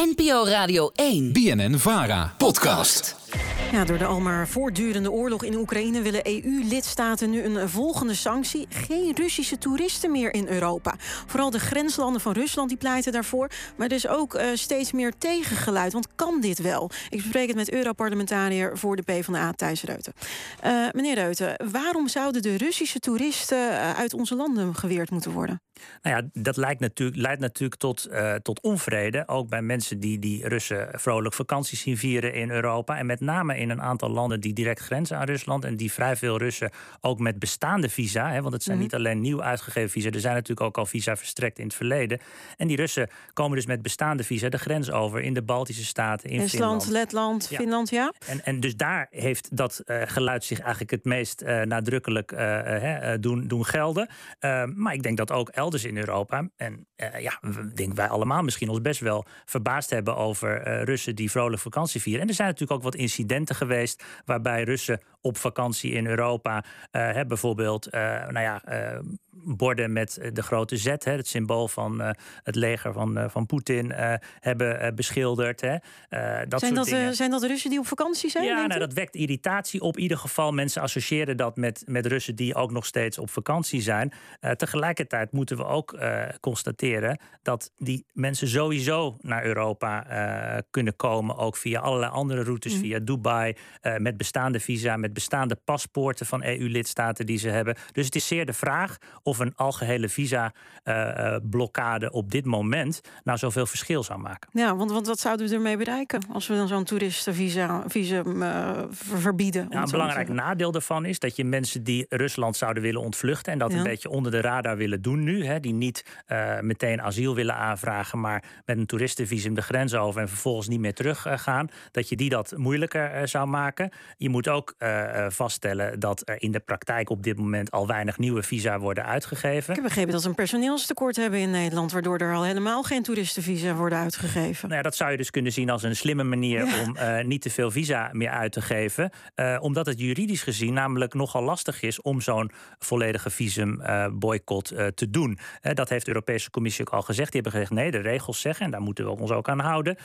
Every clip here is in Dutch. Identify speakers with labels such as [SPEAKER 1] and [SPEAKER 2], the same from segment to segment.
[SPEAKER 1] NPO Radio 1.
[SPEAKER 2] BNN Vara. Podcast.
[SPEAKER 3] Ja, door de al maar voortdurende oorlog in Oekraïne willen EU-lidstaten nu een volgende sanctie. Geen Russische toeristen meer in Europa. Vooral de grenslanden van Rusland die pleiten daarvoor. Maar er is ook uh, steeds meer tegengeluid. Want kan dit wel? Ik bespreek het met Europarlementariër voor de PvdA, Thijs Reuten. Uh, meneer Reuten, waarom zouden de Russische toeristen uh, uit onze landen geweerd moeten worden?
[SPEAKER 4] Nou ja, dat leidt natuurlijk, leidt natuurlijk tot, tot onvrede. Ook bij mensen die die Russen vrolijk vakanties zien vieren in Europa. En met name in een aantal landen die direct grenzen aan Rusland. En die vrij veel Russen ook met bestaande visa. Hè, want het zijn mhm. niet alleen nieuw uitgegeven visa. Er zijn natuurlijk ook al visa verstrekt in het verleden. En die Russen komen dus met bestaande visa de grens over in de Baltische Staten. In
[SPEAKER 3] Estland, Letland, Finland, ja.
[SPEAKER 4] En, en dus daar heeft dat uh, geluid zich eigenlijk het meest uh, nadrukkelijk doen, doen gelden. maar ik denk dat ook elders in Europa. En ja, ik denk wij allemaal misschien ons best wel verbaasd hebben over Russen die vrolijk vakantie vieren. En er zijn natuurlijk ook wat incidenten geweest waarbij Russen op vakantie in Europa uh, bijvoorbeeld uh, nou ja, borden met de grote Z, hè, het symbool van het leger van, van Poetin, hebben beschilderd. Hè.
[SPEAKER 3] dat zijn, dat, zijn dat Russen die op vakantie zijn?
[SPEAKER 4] Ja, nou, dat wekt irritatie op. Ieder geval, mensen associëren dat met, met Russen die ook nog steeds op vakantie zijn. tegelijkertijd moeten we ook constateren dat die mensen sowieso naar Europa kunnen komen, ook via allerlei andere routes, mm. via Dubai, met bestaande visa, met bestaande paspoorten van EU-lidstaten die ze hebben. Dus het is zeer de vraag of een algehele visa-blokkade op dit moment nou zoveel verschil zou maken.
[SPEAKER 3] Ja, want, want wat zouden we ermee bereiken als we dan zo'n toeristenvisa visum, uh, verbieden?
[SPEAKER 4] Ja, een belangrijk nadeel daarvan is dat je mensen die Rusland zouden willen ontvluchten en dat een beetje onder de radar willen doen nu, hè, die niet uh, meteen asiel willen aanvragen, maar met een toeristenvisum de grens over en vervolgens niet meer terug uh, gaan, dat je die dat moeilijker zou maken. Je moet ook vaststellen dat er in de praktijk op dit moment al weinig nieuwe visa worden uitgegeven.
[SPEAKER 3] Ik heb begrepen dat we een personeelstekort hebben in Nederland, waardoor er al helemaal geen toeristenvisa worden uitgegeven.
[SPEAKER 4] Nou ja, dat zou je dus kunnen zien als een slimme manier om uh, niet te veel visa meer uit te geven. Uh, omdat het juridisch gezien namelijk nogal lastig is om zo'n volledige visumboycott te doen. dat heeft de Europese Commissie ook al gezegd. Die hebben gezegd: nee, de regels zeggen, en daar moeten we ons ook aan houden,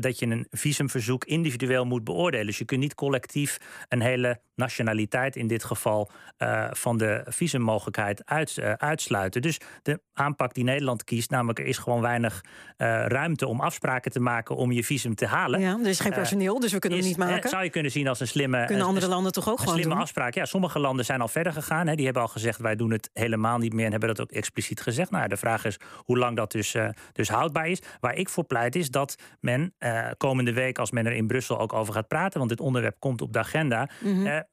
[SPEAKER 4] dat je een visumverzoek individueel moet beoordelen. Dus je kunt niet collectief een hele nationaliteit in dit geval van de visummogelijkheid uit, uh, uitsluiten. Dus de aanpak die Nederland kiest, namelijk er is gewoon weinig uh, ruimte om afspraken te maken om je visum te halen.
[SPEAKER 3] Ja, er is geen personeel, dus we kunnen
[SPEAKER 4] is,
[SPEAKER 3] het niet maken.
[SPEAKER 4] zou je kunnen zien als een slimme.
[SPEAKER 3] Kunnen andere landen toch ook
[SPEAKER 4] een
[SPEAKER 3] gewoon
[SPEAKER 4] slimme
[SPEAKER 3] doen?
[SPEAKER 4] afspraak? Ja, sommige landen zijn al verder gegaan. Hè, die hebben al gezegd wij doen het helemaal niet meer en hebben dat ook expliciet gezegd. Nou, de vraag is hoe lang dat dus, dus houdbaar is. Waar ik voor pleit is dat men komende week, als men er in Brussel ook over gaat praten, want dit onderwerp komt op de agenda. Mm -hmm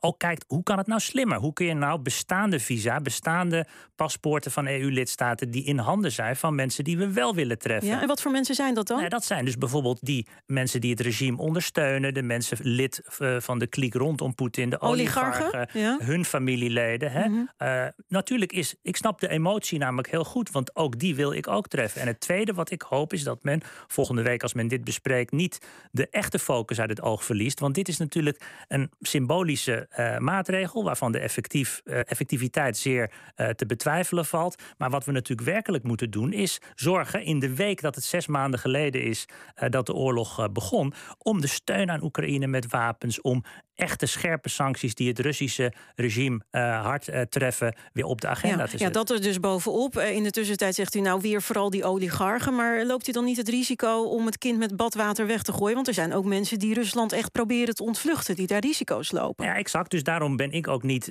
[SPEAKER 4] ook kijkt hoe kan het nou slimmer? Hoe kun je nou bestaande visa, bestaande paspoorten van EU-lidstaten die in handen zijn van mensen die we wel willen treffen?
[SPEAKER 3] Ja, en wat voor mensen zijn dat dan?
[SPEAKER 4] Nou, dat zijn dus bijvoorbeeld die mensen die het regime ondersteunen, de mensen lid uh, van de kliek rondom Poetin, de oligarchen, oligarchen ja. hun familieleden. Hè? Mm -hmm. uh, natuurlijk is, ik snap de emotie namelijk heel goed, want ook die wil ik ook treffen. En het tweede wat ik hoop is dat men volgende week, als men dit bespreekt, niet de echte focus uit het oog verliest. Want dit is natuurlijk een symbolische uh, maatregel, waarvan de effectief, uh, effectiviteit zeer uh, te betwijfelen valt. Maar wat we natuurlijk werkelijk moeten doen, is zorgen in de week dat het zes maanden geleden is dat de oorlog begon, om de steun aan Oekraïne met wapens, om echte scherpe sancties die het Russische regime hard treffen, weer op de agenda
[SPEAKER 3] ja,
[SPEAKER 4] te zetten.
[SPEAKER 3] Ja, dat er dus bovenop. in de tussentijd zegt u nou weer vooral die oligarchen. Maar loopt u dan niet het risico om het kind met badwater weg te gooien? Want er zijn ook mensen die Rusland echt proberen te ontvluchten, die daar risico's lopen.
[SPEAKER 4] Ja, exact. Dus daarom ben ik ook niet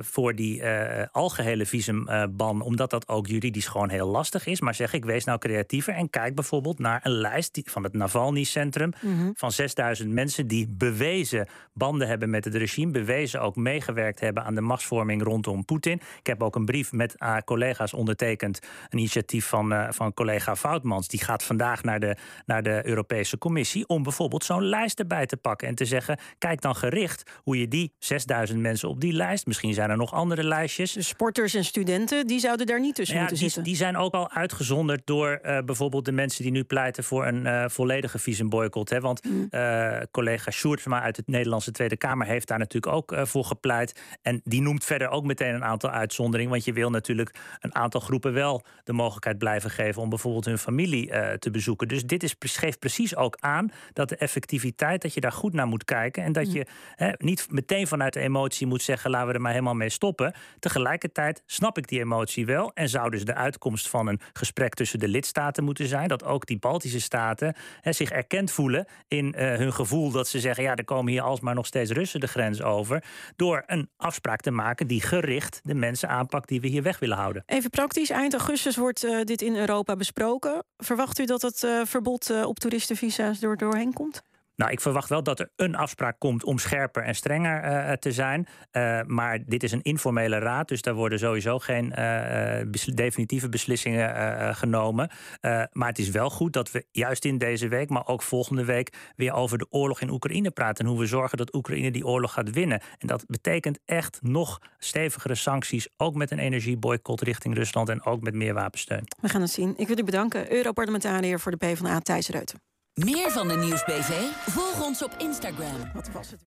[SPEAKER 4] voor die algehele visumban, omdat dat ook juridisch gewoon heel lastig is. Maar zeg ik, wees nou creatiever en kijk bijvoorbeeld naar een lijst van het Navalny-centrum mm -hmm. van 6000 mensen die bewezen banden hebben met het regime, bewezen ook meegewerkt hebben aan de machtsvorming rondom Poetin. Ik heb ook een brief met collega's ondertekend, een initiatief van, van collega Foutmans. Die gaat vandaag naar de, naar de Europese Commissie om bijvoorbeeld zo'n lijst erbij te pakken en te zeggen: kijk dan gericht hoe je die 6000 mensen op die lijst. Misschien zijn er nog andere lijstjes.
[SPEAKER 3] De sporters en studenten, die zouden daar niet tussen moeten
[SPEAKER 4] die,
[SPEAKER 3] zitten.
[SPEAKER 4] Die zijn ook al uitgezonderd door uh, bijvoorbeeld de mensen die nu pleiten voor een uh, volledige visumboycott. Hè? Want mm. uh, collega Sjoerdsma uit het Nederlandse Tweede Kamer heeft daar natuurlijk ook voor gepleit. En die noemt verder ook meteen een aantal uitzonderingen. Want je wil natuurlijk een aantal groepen wel de mogelijkheid blijven geven om bijvoorbeeld hun familie te bezoeken. Dus dit is, geeft precies ook aan dat de effectiviteit, dat je daar goed naar moet kijken. En dat mm. je hè, niet meteen vanuit de emotie moet zeggen: laten we er maar helemaal mee stoppen. Tegelijkertijd snap ik die emotie wel. En zou dus de uitkomst van een gesprek tussen de lidstaten moeten zijn. Dat ook die Baltische staten zich erkend voelen in uh, hun gevoel dat ze zeggen: ja, er komen hier alsmaar nog steeds Russen de grens over. Door een afspraak te maken die gericht de mensen aanpakt die we hier weg willen houden.
[SPEAKER 3] Even praktisch, eind augustus wordt uh, dit in Europa besproken. Verwacht u dat het uh, verbod op toeristenvisa's door doorheen komt?
[SPEAKER 4] Nou, ik verwacht wel dat er een afspraak komt om scherper en strenger uh, te zijn. Uh, maar dit is een informele raad, dus daar worden sowieso geen definitieve beslissingen genomen. maar het is wel goed dat we juist in deze week, maar ook volgende week, weer over de oorlog in Oekraïne praten. En hoe we zorgen dat Oekraïne die oorlog gaat winnen. En dat betekent echt nog stevigere sancties, ook met een energieboycott richting Rusland en ook met meer wapensteun.
[SPEAKER 3] We gaan het zien. Ik wil u bedanken, Europarlementariër voor de PvdA, Thijs Reuten.
[SPEAKER 1] Meer van de Nieuwsbv? Volg ons op Instagram.
[SPEAKER 3] Wat was het?